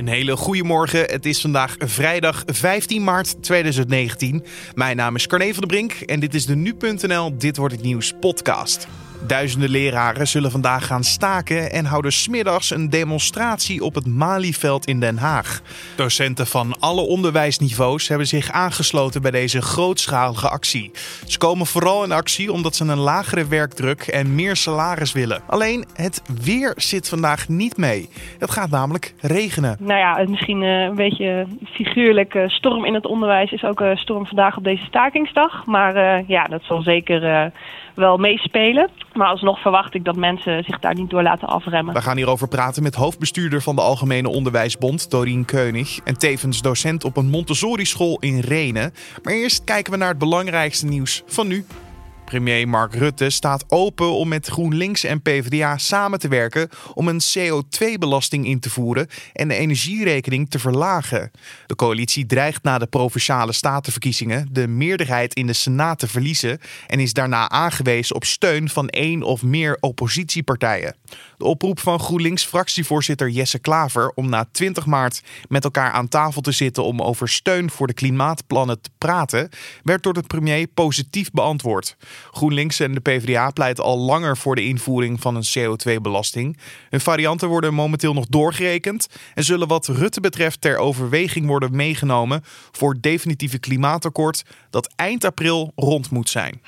Een hele goede morgen. Het is vandaag vrijdag 15 maart 2019. Mijn naam is Carne van der Brink en dit is de nu.nl Dit wordt het nieuws podcast. Duizenden leraren zullen vandaag gaan staken en houden smiddags een demonstratie op het Malieveld in Den Haag. Docenten van alle onderwijsniveaus hebben zich aangesloten bij deze grootschalige actie. Ze komen vooral in actie omdat ze een lagere werkdruk en meer salaris willen. Alleen het weer zit vandaag niet mee. Het gaat namelijk regenen. Nou ja, misschien eh, een beetje figuurlijk. eh, storm in het onderwijs is ook eh, storm vandaag op deze stakingsdag. Maar ja, dat zal zeker wel meespelen. Maar alsnog verwacht ik dat mensen zich daar niet door laten afremmen. We gaan hierover praten met hoofdbestuurder van de Algemene Onderwijsbond, Dorien Keunig. En tevens docent op een Montessori-school in Renen. Maar eerst kijken we naar het belangrijkste nieuws van nu. Premier Mark Rutte staat open om met GroenLinks en PvdA samen te werken om een CO2-belasting in te voeren en de energierekening te verlagen. De coalitie dreigt na de provinciale statenverkiezingen de meerderheid in de Senaat te verliezen en is daarna aangewezen op steun van één of meer oppositiepartijen. De oproep van GroenLinks-fractievoorzitter Jesse Klaver om na 20 maart met elkaar aan tafel te zitten om over steun voor de klimaatplannen te praten, werd door de premier positief beantwoord. GroenLinks en de PvdA pleiten al langer voor de invoering van een CO2-belasting. Hun varianten worden momenteel nog doorgerekend en zullen wat Rutte betreft ter overweging worden meegenomen voor het definitieve klimaatakkoord dat eind april rond moet zijn.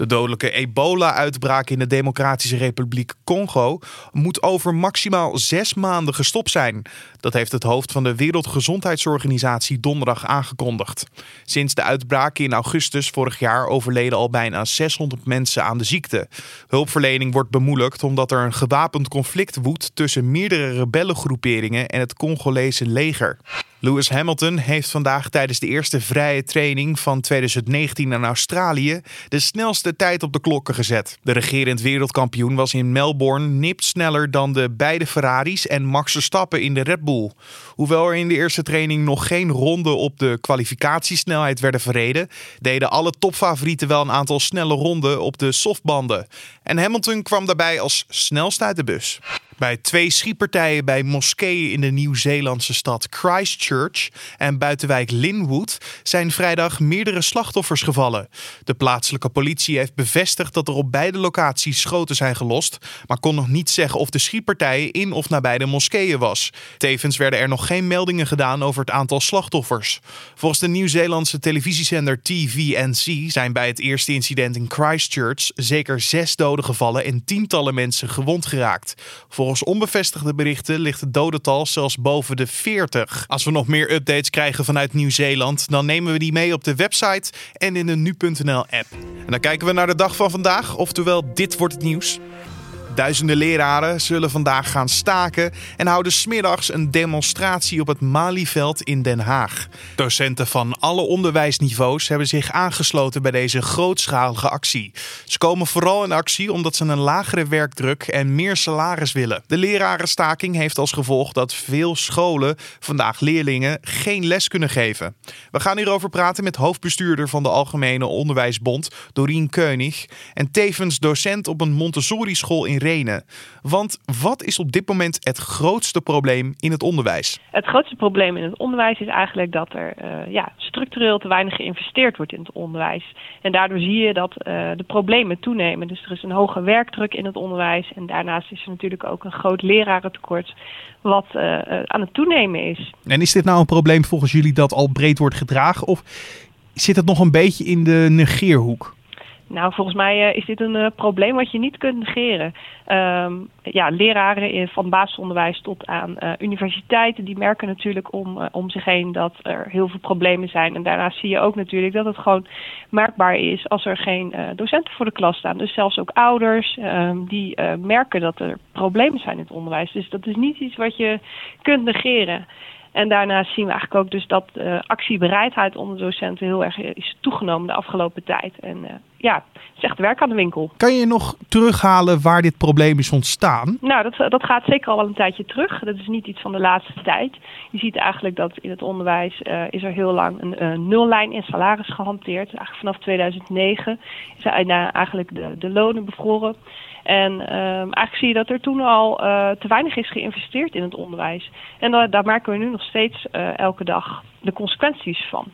De dodelijke ebola-uitbraak in de Democratische Republiek Congo moet over maximaal zes maanden gestopt zijn. Dat heeft het hoofd van de Wereldgezondheidsorganisatie donderdag aangekondigd. Sinds de uitbraak in augustus vorig jaar overleden al bijna 600 mensen aan de ziekte. Hulpverlening wordt bemoeilijkt omdat er een gewapend conflict woedt tussen meerdere rebellengroeperingen en het Congolese leger. Lewis Hamilton heeft vandaag tijdens de eerste vrije training van 2019 in Australië de snelste tijd op de klokken gezet. De regerend wereldkampioen was in Melbourne nipt sneller dan de beide Ferraris en Max Verstappen in de Red Bull. Hoewel er in de eerste training nog geen ronde op de kwalificatiesnelheid werden verreden, deden alle topfavorieten wel een aantal snelle ronden op de softbanden. En Hamilton kwam daarbij als snelste uit de bus. Bij twee schietpartijen bij moskeeën in de Nieuw-Zeelandse stad Christchurch en buitenwijk Linwood zijn vrijdag meerdere slachtoffers gevallen. De plaatselijke politie heeft bevestigd dat er op beide locaties schoten zijn gelost, maar kon nog niet zeggen of de schietpartij in of nabij de moskeeën was. Tevens werden er nog geen meldingen gedaan over het aantal slachtoffers. Volgens de Nieuw-Zeelandse televisiezender TVNC zijn bij het eerste incident in Christchurch zeker zes doden gevallen en tientallen mensen gewond geraakt. Volgens onbevestigde berichten ligt het dodental zelfs boven de 40. Als we nog meer updates krijgen vanuit Nieuw-Zeeland, dan nemen we die mee op de website en in de nu.nl app. En dan kijken we naar de dag van vandaag, oftewel dit wordt het nieuws. Duizenden leraren zullen vandaag gaan staken en houden smiddags een demonstratie op het Malieveld in Den Haag. Docenten van alle onderwijsniveaus hebben zich aangesloten bij deze grootschalige actie. Ze komen vooral in actie omdat ze een lagere werkdruk en meer salaris willen. De lerarenstaking heeft als gevolg dat veel scholen vandaag leerlingen geen les kunnen geven. We gaan hierover praten met hoofdbestuurder van de Algemene Onderwijsbond, Dorien Keunig, en tevens docent op een Montessori-school in Want wat is op dit moment het grootste probleem in het onderwijs? Het grootste probleem in het onderwijs is eigenlijk dat er eh, ja, structureel te weinig geïnvesteerd wordt in het onderwijs. En daardoor zie je dat eh, de problemen toenemen. Dus er is een hoge werkdruk in het onderwijs. En daarnaast is er natuurlijk ook een groot lerarentekort wat eh, aan het toenemen is. En is dit nou een probleem volgens jullie dat al breed wordt gedragen? Of zit het nog een beetje in de negeerhoek? Nou, volgens mij eh, is dit een eh, probleem wat je niet kunt negeren. Ehm, ja, leraren in- van basisonderwijs tot aan eh, universiteiten, die merken natuurlijk om, om zich heen dat er heel veel problemen zijn. En daarnaast zie je ook natuurlijk dat het gewoon merkbaar is als er geen docenten voor de klas staan. Dus zelfs ook ouders, ehm, die merken dat er problemen zijn in het onderwijs. Dus dat is niet iets wat je kunt negeren. En daarnaast zien we eigenlijk ook dus dat de actiebereidheid onder docenten heel erg is toegenomen de afgelopen tijd. En eh, ja, het is echt werk aan de winkel. Kan je nog terughalen waar dit probleem is ontstaan? Nou, dat, dat gaat zeker al wel een tijdje terug. Dat is niet iets van de laatste tijd. Je ziet eigenlijk dat in het onderwijs uh, is er heel lang een uh, nullijn in salaris gehanteerd. Eigenlijk vanaf 2009 zijn eigenlijk de, de lonen bevroren. En um, eigenlijk zie je dat er toen al uh, te weinig is geïnvesteerd in het onderwijs. En daar merken we nu nog steeds uh, elke dag de consequenties van.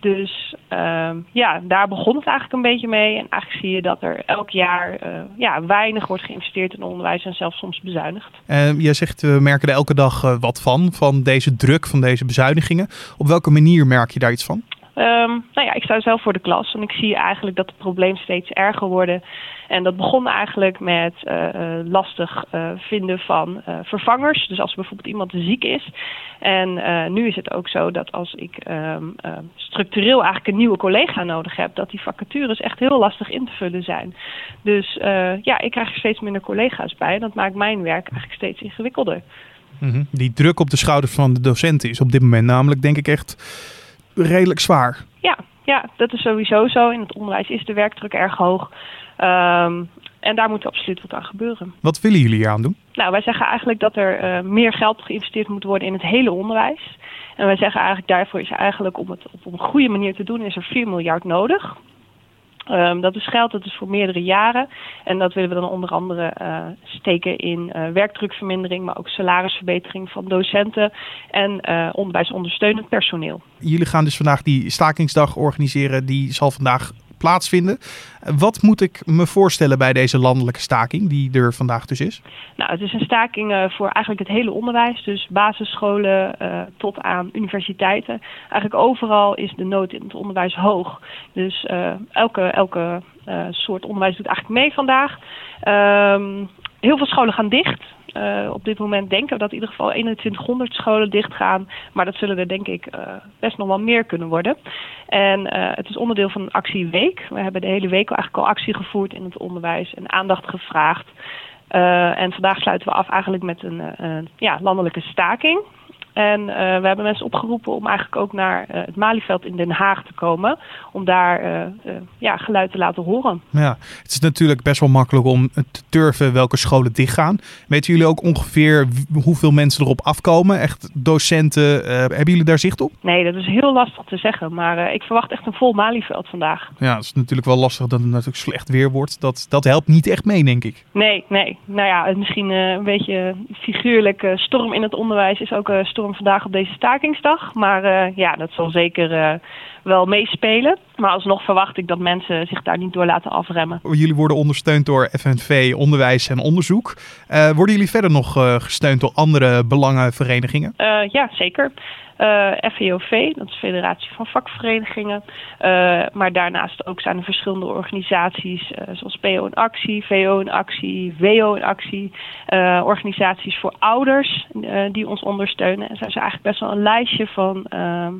Dus ehm, ja, daar begon het eigenlijk een beetje mee. En eigenlijk zie je dat er elk jaar ja, weinig wordt geïnvesteerd in onderwijs en zelfs soms bezuinigd. jij zegt we merken er elke dag wat van, van deze druk, van deze bezuinigingen. Op welke manier merk je daar iets van? Um, nou ja, ik sta zelf voor de klas en ik zie eigenlijk dat het probleem steeds erger wordt. En dat begon eigenlijk met uh, lastig uh, vinden van vervangers. Dus als bijvoorbeeld iemand ziek is. En nu is het ook zo dat als ik um, structureel eigenlijk een nieuwe collega nodig heb, dat die vacatures echt heel lastig in te vullen zijn. Dus ja, ik krijg er steeds minder collega's bij en dat maakt mijn werk eigenlijk steeds ingewikkelder. -hmm. Die druk op de schouders van de docenten is op dit moment namelijk denk ik echt redelijk zwaar. Ja, ja, dat is sowieso zo. In het onderwijs is de werkdruk erg hoog. Um, en daar moet absoluut wat aan gebeuren. Wat willen jullie hier aan doen? Nou, wij zeggen eigenlijk dat er uh, meer geld geïnvesteerd moet worden in het hele onderwijs. En wij zeggen eigenlijk daarvoor is eigenlijk om het op een goede manier te doen, is er 4 miljard nodig. Um, dat is geld, dat is voor meerdere jaren. En dat willen we dan onder andere uh, steken in uh, werkdrukvermindering, maar ook salarisverbetering van docenten en uh, onderwijsondersteunend personeel. Jullie gaan dus vandaag die stakingsdag organiseren. Die zal vandaag plaatsvinden. Wat moet ik me voorstellen bij deze landelijke staking die er vandaag dus is? Nou, het is een staking uh, voor eigenlijk het hele onderwijs. Dus basisscholen uh, tot aan universiteiten. Eigenlijk overal is de nood in het onderwijs hoog. Dus uh, elke, elke soort onderwijs doet eigenlijk mee vandaag. Um, heel veel scholen gaan dicht. Uh, op dit moment denken we dat in ieder geval 2100 scholen dichtgaan. Maar dat zullen er denk ik uh, best nog wel meer kunnen worden. En uh, het is onderdeel van een actieweek. We hebben de hele week eigenlijk al actie gevoerd in het onderwijs en aandacht gevraagd. en vandaag sluiten we af eigenlijk met een ja, landelijke staking. En uh, we hebben mensen opgeroepen om eigenlijk ook naar uh, het Malieveld in Den Haag te komen. Om daar uh, ja, geluid te laten horen. Ja, het is natuurlijk best wel makkelijk om te turven welke scholen dichtgaan. Weten jullie ook ongeveer hoeveel mensen erop afkomen? Echt docenten, hebben jullie daar zicht op? Nee, dat is heel lastig te zeggen. Maar ik verwacht echt een vol Malieveld vandaag. Ja, het is natuurlijk wel lastig dat het natuurlijk slecht weer wordt. Dat, dat helpt niet echt mee, denk ik. Nee, nee. Nou ja, misschien een beetje figuurlijk storm in het onderwijs is ook storm vandaag op deze stakingsdag. Maar uh, ja, dat zal zeker uh, wel meespelen. Maar alsnog verwacht ik dat mensen zich daar niet door laten afremmen. Jullie worden ondersteund door FNV Onderwijs en Onderzoek. Uh, worden jullie verder nog gesteund door andere belangenverenigingen? ja, zeker. Uh, FVOV, dat is Federatie van Vakverenigingen. Uh, maar daarnaast ook zijn er verschillende organisaties uh, zoals PO in Actie, VO in Actie, WO in Actie. organisaties voor ouders die ons ondersteunen. En zo is eigenlijk best wel een lijstje van ehm,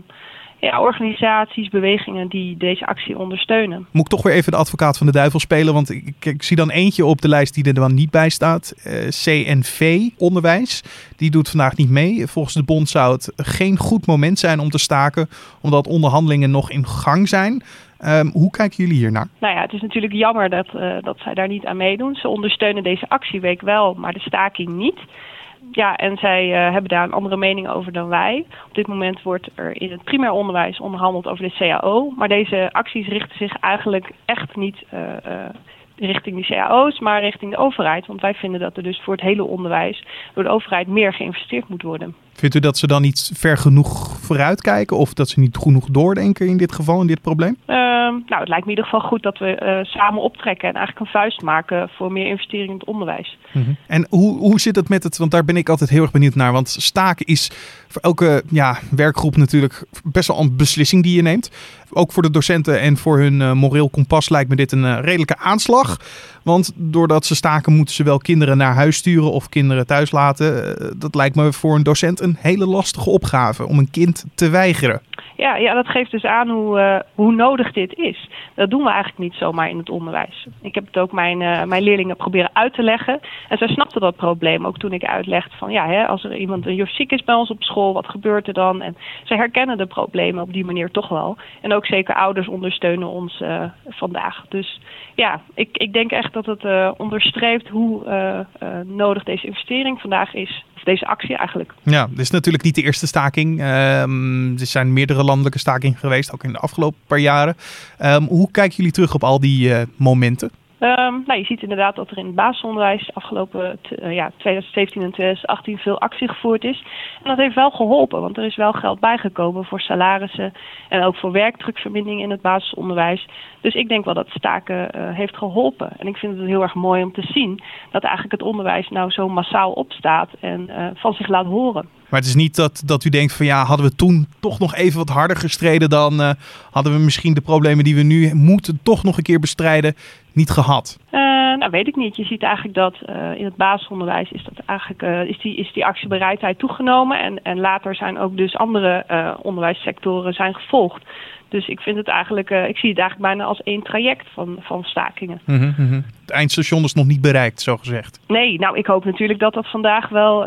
ja, organisaties, bewegingen die deze actie ondersteunen. Moet ik toch weer even de advocaat van de duivel spelen? Want ik, ik zie dan eentje op de lijst die er dan niet bij staat. Uh, CNV Onderwijs. Die doet vandaag niet mee. Volgens de bond zou het geen goed moment zijn om te staken, omdat onderhandelingen nog in gang zijn. Um, hoe kijken jullie hier naar? Nou ja, het is natuurlijk jammer dat, uh, dat zij daar niet aan meedoen. Ze ondersteunen deze actieweek wel, maar de staking niet ja, en zij uh, hebben daar een andere mening over dan wij. Op dit moment wordt er in het primair onderwijs onderhandeld over de CAO. Maar deze acties richten zich eigenlijk echt niet uh, uh, richting die cao's, maar richting de overheid. Want wij vinden dat er dus voor het hele onderwijs door de overheid meer geïnvesteerd moet worden. Vindt u dat ze dan niet ver genoeg vooruitkijken of dat ze niet genoeg doordenken in dit geval, in dit probleem? Uh, nou, het lijkt me in ieder geval goed dat we uh, samen optrekken en eigenlijk een vuist maken voor meer investering in het onderwijs. -hmm. En hoe, hoe zit het met het, want daar ben ik altijd heel erg benieuwd naar, want staken is voor elke ja, werkgroep natuurlijk best wel een beslissing die je neemt. Ook voor de docenten en voor hun uh, moreel kompas lijkt me dit een uh, redelijke aanslag. Want doordat ze staken moeten ze wel kinderen naar huis sturen of kinderen thuis laten. dat lijkt me voor een docent een hele lastige opgave om een kind te weigeren. Ja, ja, dat geeft dus aan hoe, uh, hoe nodig dit is. Dat doen we eigenlijk niet zomaar in het onderwijs. Ik heb het ook mijn, uh, mijn leerlingen proberen uit te leggen. En zij snapten dat probleem ook toen ik uitlegde van ja, hè, als er iemand een juf ziek is bij ons op school, wat gebeurt er dan? En ze herkennen de problemen op die manier toch wel. En ook zeker ouders ondersteunen ons uh, vandaag. Dus ja, ik, ik denk echt dat het onderstreept hoe nodig deze investering vandaag is deze actie eigenlijk. Ja, dit is natuurlijk niet de eerste staking. Um, er zijn meerdere landelijke stakingen geweest, ook in de afgelopen paar jaren. Um, hoe kijken jullie terug op al die uh, momenten? Um, nou, je ziet inderdaad dat er in het basisonderwijs afgelopen uh, ja, 2017 en 2018 veel actie gevoerd is. En dat heeft wel geholpen, want er is wel geld bijgekomen voor salarissen en ook voor werkdrukvermindering in het basisonderwijs. Dus ik denk wel dat staken uh, heeft geholpen. En ik vind het heel erg mooi om te zien dat eigenlijk het onderwijs nou zo massaal opstaat en uh, van zich laat horen. Maar het is niet dat, dat u denkt van ja, hadden we toen toch nog even wat harder gestreden, dan uh, hadden we misschien de problemen die we nu moeten toch nog een keer bestrijden niet gehad. Uh, nou, weet ik niet. Je ziet eigenlijk dat uh, in het basisonderwijs is, dat eigenlijk, is, die, is die actiebereidheid toegenomen. En, en later zijn ook dus andere onderwijssectoren zijn gevolgd. Dus ik vind het eigenlijk, ik zie het eigenlijk bijna als één traject van, van stakingen. Mm -hmm. Het eindstation is nog niet bereikt, zo gezegd. Nee, nou ik hoop natuurlijk dat dat vandaag wel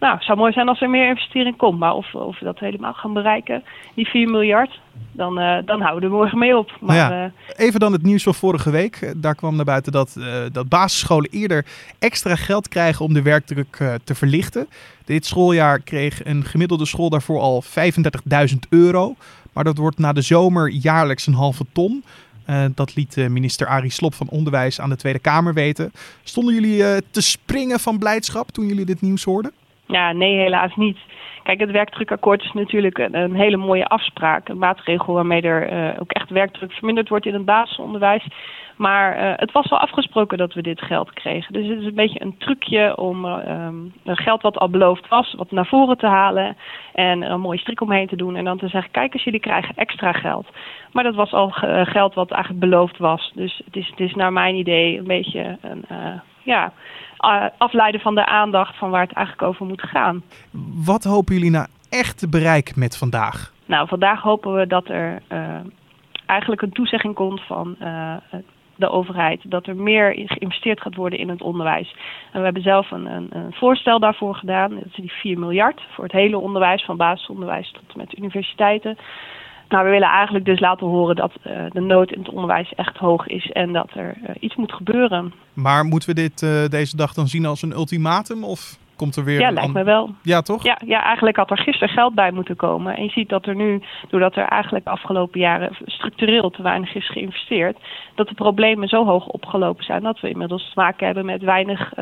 nou, het zou mooi zijn als er meer investering komt. Maar of, of we dat helemaal gaan bereiken, die 4 miljard, dan, uh, dan houden we morgen mee op. Maar, ja. uh, Even dan het nieuws van vorige week. Daar kwam naar buiten dat, uh, dat basisscholen eerder extra geld krijgen om de werkdruk te verlichten. Dit schooljaar kreeg een gemiddelde school daarvoor al 35.000 euro. Maar dat wordt na de zomer jaarlijks een halve ton. Uh, dat liet minister Arie Slob van Onderwijs aan de Tweede Kamer weten. Stonden jullie uh, te springen van blijdschap toen jullie dit nieuws hoorden? Ja, nee, helaas niet. Kijk, het werkdrukakkoord is natuurlijk een, een hele mooie afspraak. Een maatregel waarmee er uh, ook echt werkdruk verminderd wordt in het basisonderwijs. Maar uh, het was wel afgesproken dat we dit geld kregen. Dus het is een beetje een trucje om uh, um, geld wat al beloofd was, wat naar voren te halen. En een mooie strik omheen te doen. En dan te zeggen, kijk eens, jullie krijgen extra geld. Maar dat was al geld wat eigenlijk beloofd was. Dus het is, het is naar mijn idee een beetje een, ja afleiden van de aandacht van waar het eigenlijk over moet gaan. Wat hopen jullie nou echt te bereiken met vandaag? Nou, vandaag hopen we dat er uh, eigenlijk een toezegging komt van uh, de overheid dat er meer geïnvesteerd gaat worden in het onderwijs. En we hebben zelf een, een, een voorstel daarvoor gedaan. Dat is die 4 miljard voor het hele onderwijs, van basisonderwijs tot en met universiteiten. Nou, we willen eigenlijk dus laten horen dat uh, de nood in het onderwijs echt hoog is en dat er uh, iets moet gebeuren. Maar moeten we dit uh, deze dag dan zien als een ultimatum of komt er weer? Ja, lijkt me wel. Ja, toch? Ja, ja, eigenlijk had er gisteren geld bij moeten komen. En je ziet dat er nu, doordat er eigenlijk de afgelopen jaren structureel te weinig is geïnvesteerd, dat de problemen zo hoog opgelopen zijn dat we inmiddels te maken hebben met weinig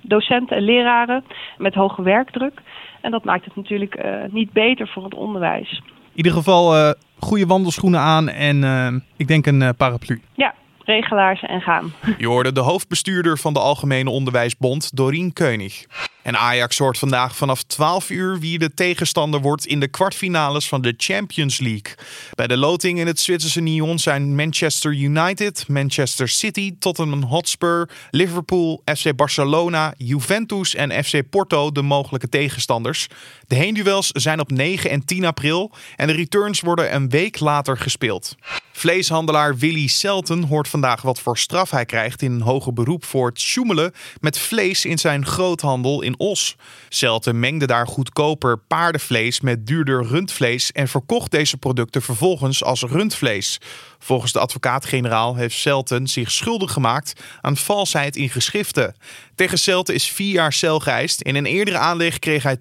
docenten en leraren, met hoge werkdruk. En dat maakt het natuurlijk niet beter voor het onderwijs. In ieder geval uh, goede wandelschoenen aan en uh, ik denk een uh, paraplu. Ja, regelaars en gaan. Je hoorde de hoofdbestuurder van de Algemene Onderwijsbond, Dorien Keunig. En Ajax hoort vandaag vanaf 12 uur wie de tegenstander wordt in de kwartfinales van de Champions League. Bij de loting in het Zwitserse Nyon zijn Manchester United, Manchester City, Tottenham Hotspur, Liverpool, FC Barcelona, Juventus en FC Porto de mogelijke tegenstanders. De heenduels zijn op 9 en 10 april en de returns worden een week later gespeeld. Vleeshandelaar Willy Selten hoort vandaag wat voor straf hij krijgt in een hoger beroep voor het met vlees in zijn groothandel in Os. Selten mengde daar goedkoper paardenvlees met duurder rundvlees en verkocht deze producten vervolgens als rundvlees. Volgens de advocaat-generaal heeft Selten zich schuldig gemaakt aan valsheid in geschriften. Tegen Selten is vier jaar cel geëist. In een eerdere aanleg kreeg hij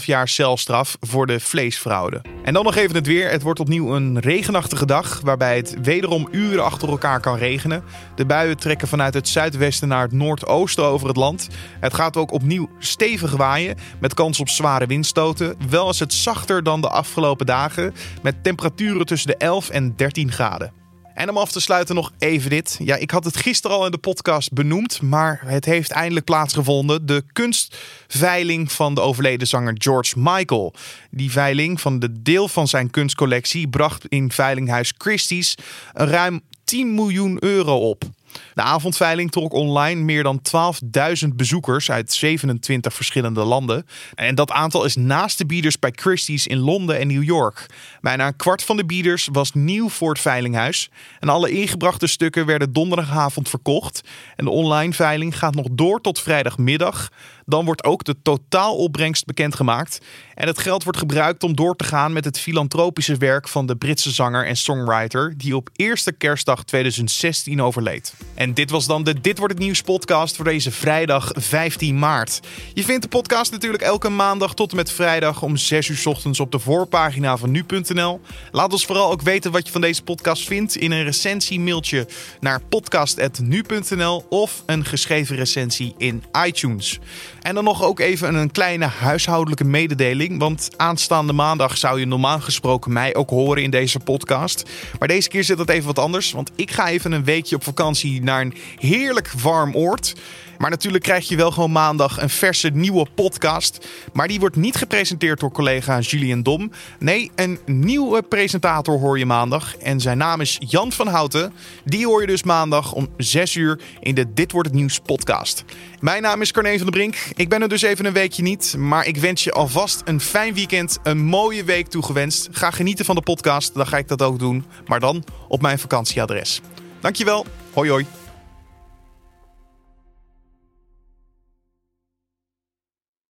2,5 jaar celstraf voor de vleesfraude. En dan nog even het weer. Het wordt opnieuw een regenachtige dag, waarbij het wederom uren achter elkaar kan De buien trekken vanuit het zuidwesten naar het noordoosten over het land. Het gaat ook opnieuw stevig waaien, met kans op zware windstoten. Wel is het zachter dan de afgelopen dagen, met temperaturen tussen de 11 en 13 graden. En om af te sluiten nog even dit. Ja, ik had het gisteren al in de podcast benoemd, maar het heeft eindelijk plaatsgevonden. De kunstveiling van de overleden zanger George Michael. Die veiling van de deel van zijn kunstcollectie bracht in veilinghuis Christie's ruim 10 miljoen euro op. De avondveiling trok online meer dan 12.000 bezoekers uit 27 verschillende landen. En dat aantal is naast de bieders bij Christie's in Londen en New York. Bijna een kwart van de bieders was nieuw voor het veilinghuis. En alle ingebrachte stukken werden donderdagavond verkocht. En de online veiling gaat nog door tot vrijdagmiddag. Dan wordt ook de totaalopbrengst bekendgemaakt. En het geld wordt gebruikt om door te gaan met het filantropische werk van de Britse zanger en songwriter die op eerste kerstdag 2016 overleed. En dit was dan de Dit wordt het nieuws podcast voor deze vrijdag 15 maart. Je vindt de podcast natuurlijk elke maandag tot en met vrijdag om 6 uur ochtends op de voorpagina van nu.nl. Laat ons vooral ook weten wat je van deze podcast vindt in een recensie mailtje naar podcast@nu.nl of een geschreven recensie in iTunes. En dan nog ook even een kleine huishoudelijke mededeling. Want aanstaande maandag zou je normaal gesproken mij ook horen in deze podcast. Maar deze keer zit het even wat anders. Want ik ga even een weekje op vakantie naar een heerlijk warm oord. Maar natuurlijk krijg je wel gewoon maandag een verse nieuwe podcast. Maar die wordt niet gepresenteerd door collega Julian Dom. Nee, een nieuwe presentator hoor je maandag. En zijn naam is Jan van Houten. Die hoor je dus maandag om 6 uur in de Dit Wordt Het Nieuws podcast. Mijn naam is Carne van der Brink. Ik ben er dus even een weekje niet. Maar ik wens je alvast een fijn weekend, een mooie week toegewenst. Ga genieten van de podcast, dan ga ik dat ook doen. Maar dan op mijn vakantieadres. Dankjewel. Hoi hoi.